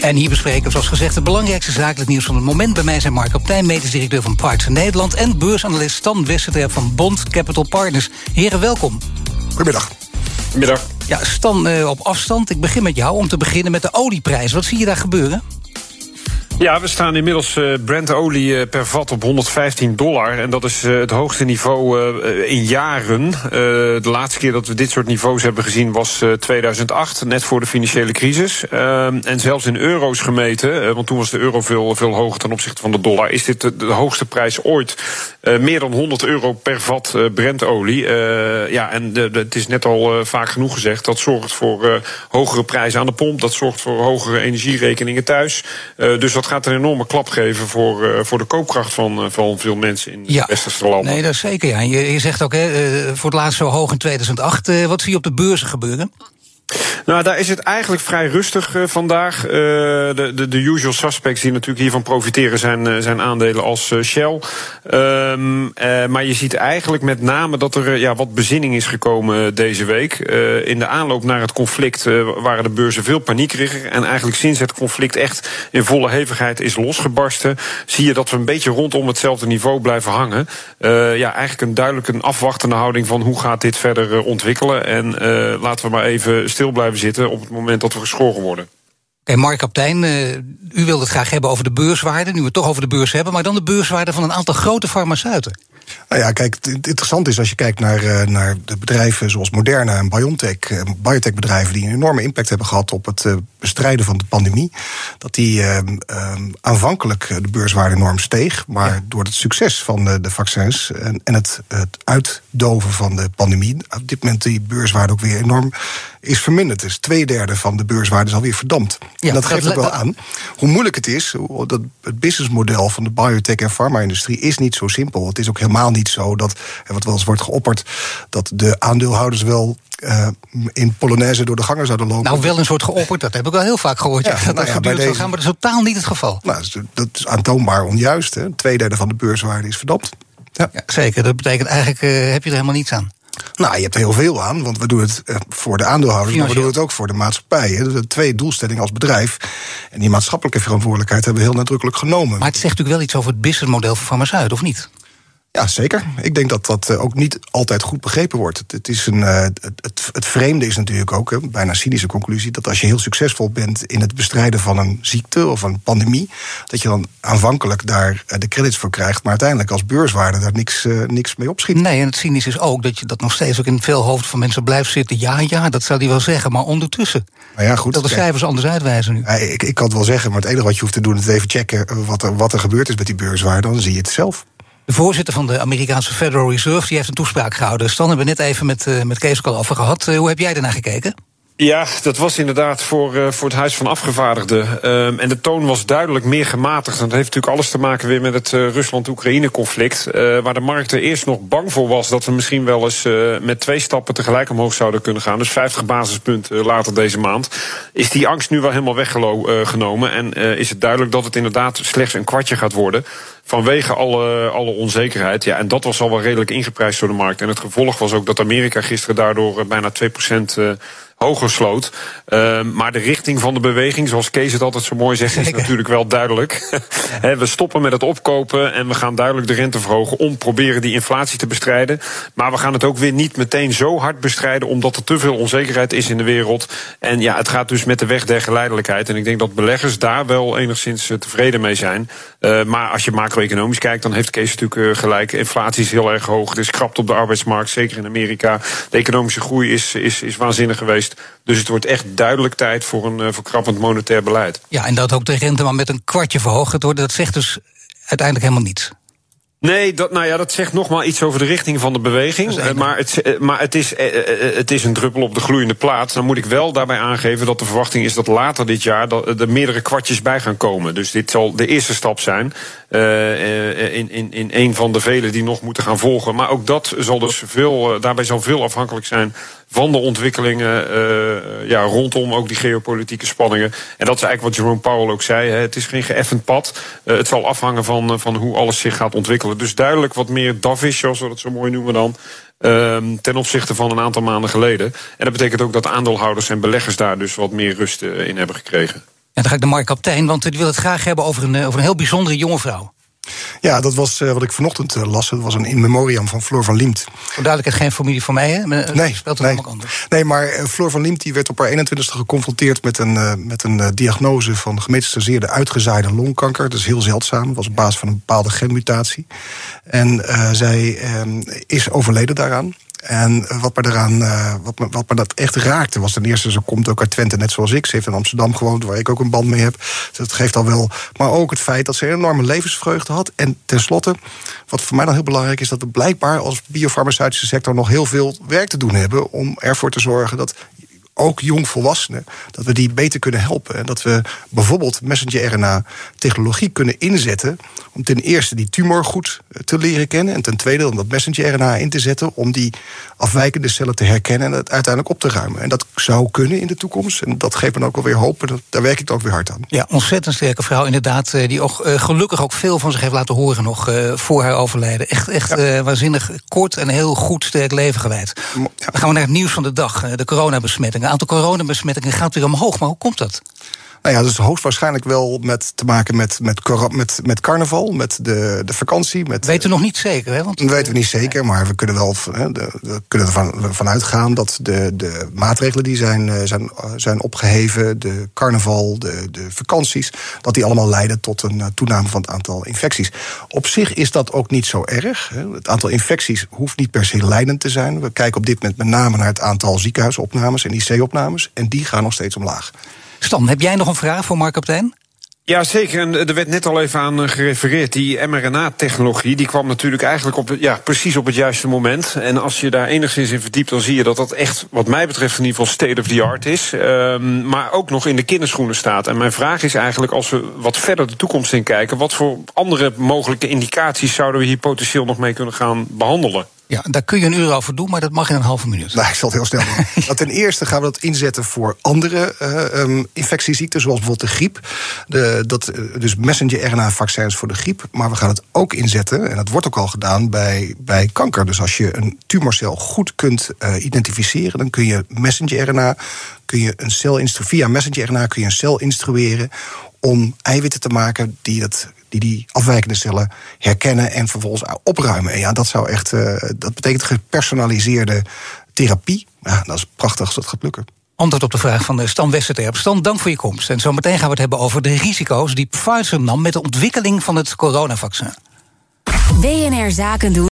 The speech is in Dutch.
En hier bespreken we zoals gezegd het belangrijkste zakelijk nieuws van het moment. Bij mij zijn Mark Optijn, medisch directeur van Parts in Nederland... en beursanalist Stan Westerterp van Bond Capital Partners. Heren, welkom. Goedemiddag. Goedemiddag. Ja, Stan uh, op afstand. Ik begin met jou om te beginnen met de olieprijs. Wat zie je daar gebeuren? Ja, we staan inmiddels uh, Brent-olie uh, per vat op 115 dollar. En dat is uh, het hoogste niveau in jaren. de laatste keer dat we dit soort niveaus hebben gezien was 2008, net voor de financiële crisis. Ehm, en zelfs in euro's gemeten, want toen was de euro veel, veel hoger ten opzichte van de dollar, is dit de, hoogste prijs ooit. meer dan 100 euro per vat Brent-olie. ja, en de, het is net al vaak genoeg gezegd, dat zorgt voor hogere prijzen aan de pomp. Dat zorgt voor hogere energierekeningen thuis. dus dat gaat een enorme klap geven voor, uh, voor de koopkracht van, uh, van veel mensen in ja. de westerse landen. Nee, dat is zeker. Ja. Je, je zegt ook, hè, uh, voor het laatst zo hoog in 2008. wat zie je op de beurzen gebeuren? Nou, daar is het eigenlijk vrij rustig uh, vandaag. Uh, de, de, de, usual suspects die natuurlijk hiervan profiteren zijn, uh, zijn aandelen als Shell. Um, maar je ziet eigenlijk met name dat er ja, wat bezinning is gekomen deze week. in de aanloop naar het conflict waren de beurzen veel paniekerig. En eigenlijk sinds het conflict echt in volle hevigheid is losgebarsten... zie je dat we een beetje rondom hetzelfde niveau blijven hangen. ja, eigenlijk een duidelijk een afwachtende houding van hoe gaat dit verder ontwikkelen. En laten we maar even stil blijven zitten op het moment dat we geschoren worden. Oké, Mark Kaptein, uh, u wilde het graag hebben over de beurswaarde. Nu we het toch over de beurs hebben, maar dan de beurswaarde van een aantal grote farmaceuten. Nou ja, kijk, het interessante is als je kijkt naar, uh, naar de bedrijven zoals Moderna en BioNTech, uh, biotechbedrijven die een enorme impact hebben gehad op het bestrijden van de pandemie, dat die aanvankelijk de beurswaarde enorm steeg, maar ja. door het succes van de, de vaccins en, en het, het, uitdoven van de pandemie, op dit moment die beurswaarde ook weer enorm is verminderd. Dus twee derde van de beurswaarde is alweer verdampt. Ja, en dat geeft ook wel aan hoe moeilijk het is. Dat het businessmodel van de biotech en farma-industrie is niet zo simpel. Het is ook helemaal niet zo dat, wat wel eens wordt geopperd, dat de aandeelhouders wel uh, in Polonaise door de gangen zouden lopen. Nou, wel een soort geopperd, dat heb ik wel heel vaak gehoord. Ja, ja, dat nou ja, gebeurt deze... gaan, maar dat is totaal niet het geval. Nou, dat is aantoonbaar onjuist. Hè. Tweederde van de beurswaarde is verdampt. Ja. ja zeker, dat betekent eigenlijk uh, heb je er helemaal niets aan. Nou, je hebt er heel veel aan, want we doen het voor de aandeelhouders, maar we doen het ook voor de maatschappij. Er zijn twee doelstellingen als bedrijf. En die maatschappelijke verantwoordelijkheid hebben we heel nadrukkelijk genomen. Maar het zegt natuurlijk wel iets over het businessmodel van farmaceut, of niet? Ja, zeker. Ik denk dat dat ook niet altijd goed begrepen wordt. Het, is een, het, het, het vreemde is natuurlijk ook, een bijna cynische conclusie, dat als je heel succesvol bent in het bestrijden van een ziekte of een pandemie, dat je dan aanvankelijk daar de credits voor krijgt, maar uiteindelijk als beurswaarde daar niks, uh, niks mee opschiet. Nee, en het cynisch is ook dat je dat nog steeds ook in veel hoofden van mensen blijft zitten. Ja, ja, dat zou hij wel zeggen, maar ondertussen. Nou ja, goed, dat de cijfers anders uitwijzen nu. Ja, ik, ik kan het wel zeggen, maar het enige wat je hoeft te doen is even checken wat er, wat er gebeurd is met die beurswaarde, dan zie je het zelf. De voorzitter van de Amerikaanse Federal Reserve die heeft een toespraak gehouden. Stan hebben we net even met, uh, met Kees ook al over gehad. Uh, hoe heb jij daarnaar gekeken? Ja, dat was inderdaad voor, uh, voor het Huis van Afgevaardigden. Um, en de toon was duidelijk meer gematigd. En dat heeft natuurlijk alles te maken weer met het uh, Rusland-Oekraïne-conflict. Uh, waar de markt er eerst nog bang voor was dat we misschien wel eens met twee stappen tegelijk omhoog zouden kunnen gaan. Dus 50 basispunten later deze maand. Is die angst nu wel helemaal weggenomen. En is het duidelijk dat het inderdaad slechts een kwartje gaat worden vanwege alle, alle onzekerheid. Ja, en dat was al wel redelijk ingeprijsd door de markt. En het gevolg was ook dat Amerika gisteren daardoor bijna 2% uh, hoger sloot. Uh, maar de richting van de beweging, zoals Kees het altijd zo mooi zegt, is natuurlijk wel duidelijk. we stoppen met het opkopen en we gaan duidelijk de rente verhogen om proberen die inflatie te bestrijden. Maar we gaan het ook weer niet meteen zo hard bestrijden, omdat er te veel onzekerheid is in de wereld. En ja, het gaat dus met de weg der geleidelijkheid. En ik denk dat beleggers daar wel enigszins tevreden mee zijn. Uh, maar als je macro-economisch kijkt, dan heeft Kees natuurlijk gelijk. Inflatie is heel erg hoog. Er is krapte op de arbeidsmarkt, zeker in Amerika. De economische groei is, is, is waanzinnig geweest. Dus het wordt echt duidelijk tijd voor een uh, verkrappend monetair beleid. Ja, en dat ook de rente maar met een kwartje verhoogd wordt, dat zegt dus uiteindelijk helemaal niets. Nee, dat, nou ja, dat zegt nogmaals iets over de richting van de beweging. Uh, maar het, uh, maar het, is, het is een druppel op de gloeiende plaat. Dan moet ik wel daarbij aangeven dat de verwachting is dat later dit jaar er meerdere kwartjes bij gaan komen. Dus dit zal de eerste stap zijn. in, in, in een van de vele die nog moeten gaan volgen. Maar ook dat zal dus veel, daarbij zal veel afhankelijk zijn van de ontwikkelingen uh, ja, rondom ook die geopolitieke spanningen. En dat is eigenlijk wat Jerome Powell ook zei. Hè. Het is geen geëffend pad. Uh, het zal afhangen van, van hoe alles zich gaat ontwikkelen. Dus duidelijk wat meer dovish, zoals we dat zo mooi noemen dan. Uh, ten opzichte van een aantal maanden geleden. En dat betekent ook dat aandeelhouders en beleggers daar dus wat meer rust in hebben gekregen. dan ga ik naar Mark Kaptein, want die wil het graag hebben over een, over een heel bijzondere jonge vrouw. Ja, dat was uh, wat ik vanochtend uh, las. Dat was een in memoriam van Floor van Liemt. Voor duidelijkheid geen familie van mij, hè? Maar, nee, speelt nee. anders. nee, maar Floor van Liemt die werd op haar 21ste geconfronteerd met een, met een diagnose van gemetastaseerde uitgezaaide longkanker. Dat is heel zeldzaam. Dat was op basis van een bepaalde genmutatie. En zij is overleden daaraan. En wat me, eraan, uh, wat, wat me dat echt raakte was ten eerste, ze komt ook uit Twente, net zoals ik. Ze heeft in Amsterdam gewoond, waar ik ook een band mee heb. Dus dat geeft al wel. Maar ook het feit dat ze een enorme levensvreugde had. En tenslotte, wat voor mij dan heel belangrijk is, dat we blijkbaar als biofarmaceutische sector nog heel veel werk te doen hebben om ervoor te zorgen dat ook jongvolwassenen, dat we die beter kunnen helpen. En dat we bijvoorbeeld messenger-RNA-technologie kunnen inzetten om ten eerste die tumor goed te leren kennen. En ten tweede om dat messenger-RNA in te zetten om die afwijkende cellen te herkennen en het uiteindelijk op te ruimen. En dat zou kunnen in de toekomst. En dat geeft me ook alweer hoop. En daar werk ik ook weer hard aan. Ja, ontzettend sterke vrouw inderdaad. Die ook uh, gelukkig ook veel van zich heeft laten horen nog uh, voor haar overlijden. Echt, echt ja. uh, waanzinnig kort en heel goed sterk leven gewijd. Ja. Dan gaan we naar het nieuws van de dag. de coronabesmettingen. Aantal coronabesmettingen gaat weer omhoog. Maar hoe komt dat? Nou ja, dat is hoogstwaarschijnlijk wel met te maken met, met, met, met carnaval, met de, de vakantie. Met, weten we nog niet zeker, hè? Want... Dat weten we niet zeker, maar we kunnen wel we kunnen ervan van uitgaan dat de, de maatregelen die zijn, zijn, zijn opgeheven, de carnaval, de, de vakanties, dat die allemaal leiden tot een toename van het aantal infecties. Op zich is dat ook niet zo erg. Hè. Het aantal infecties hoeft niet per se leidend te zijn. We kijken op dit moment met name naar het aantal ziekenhuisopnames en IC-opnames, en die gaan nog steeds omlaag. Stan, heb jij nog een vraag voor Mark Kaptein? Ja, zeker. En er werd net al even aan gerefereerd. Die mRNA-technologie die kwam natuurlijk eigenlijk op, ja, precies op het juiste moment. En als je daar enigszins in verdiept, dan zie je dat dat echt, wat mij betreft, in ieder geval state of the art is. Um, maar ook nog in de kinderschoenen staat. En mijn vraag is eigenlijk, als we wat verder de toekomst in kijken, wat voor andere mogelijke indicaties zouden we hier potentieel nog mee kunnen gaan behandelen? Ja, daar kun je een uur over doen, maar dat mag in een halve minuut. Nou, ik zal het heel snel doen. ja. Ten eerste gaan we dat inzetten voor andere uh, um, infectieziekten, zoals bijvoorbeeld de griep. De, dat, dus messenger-RNA-vaccins voor de griep. Maar we gaan het ook inzetten, en dat wordt ook al gedaan, bij, bij kanker. Dus als je een tumorcel goed kunt uh, identificeren, dan kun je messenger-RNA, kun je een cel via messenger-RNA kun je een cel instrueren om eiwitten te maken die dat die die afwijkende cellen herkennen en vervolgens opruimen. En ja, dat zou echt, uh, dat betekent gepersonaliseerde therapie. Ja, dat is prachtig als dat gaat lukken. Antwoord op de vraag van Stan Westerterp. Stan, dank voor je komst. En zometeen gaan we het hebben over de risico's die Pfizer nam met de ontwikkeling van het coronavaccin. BNR Zaken doen.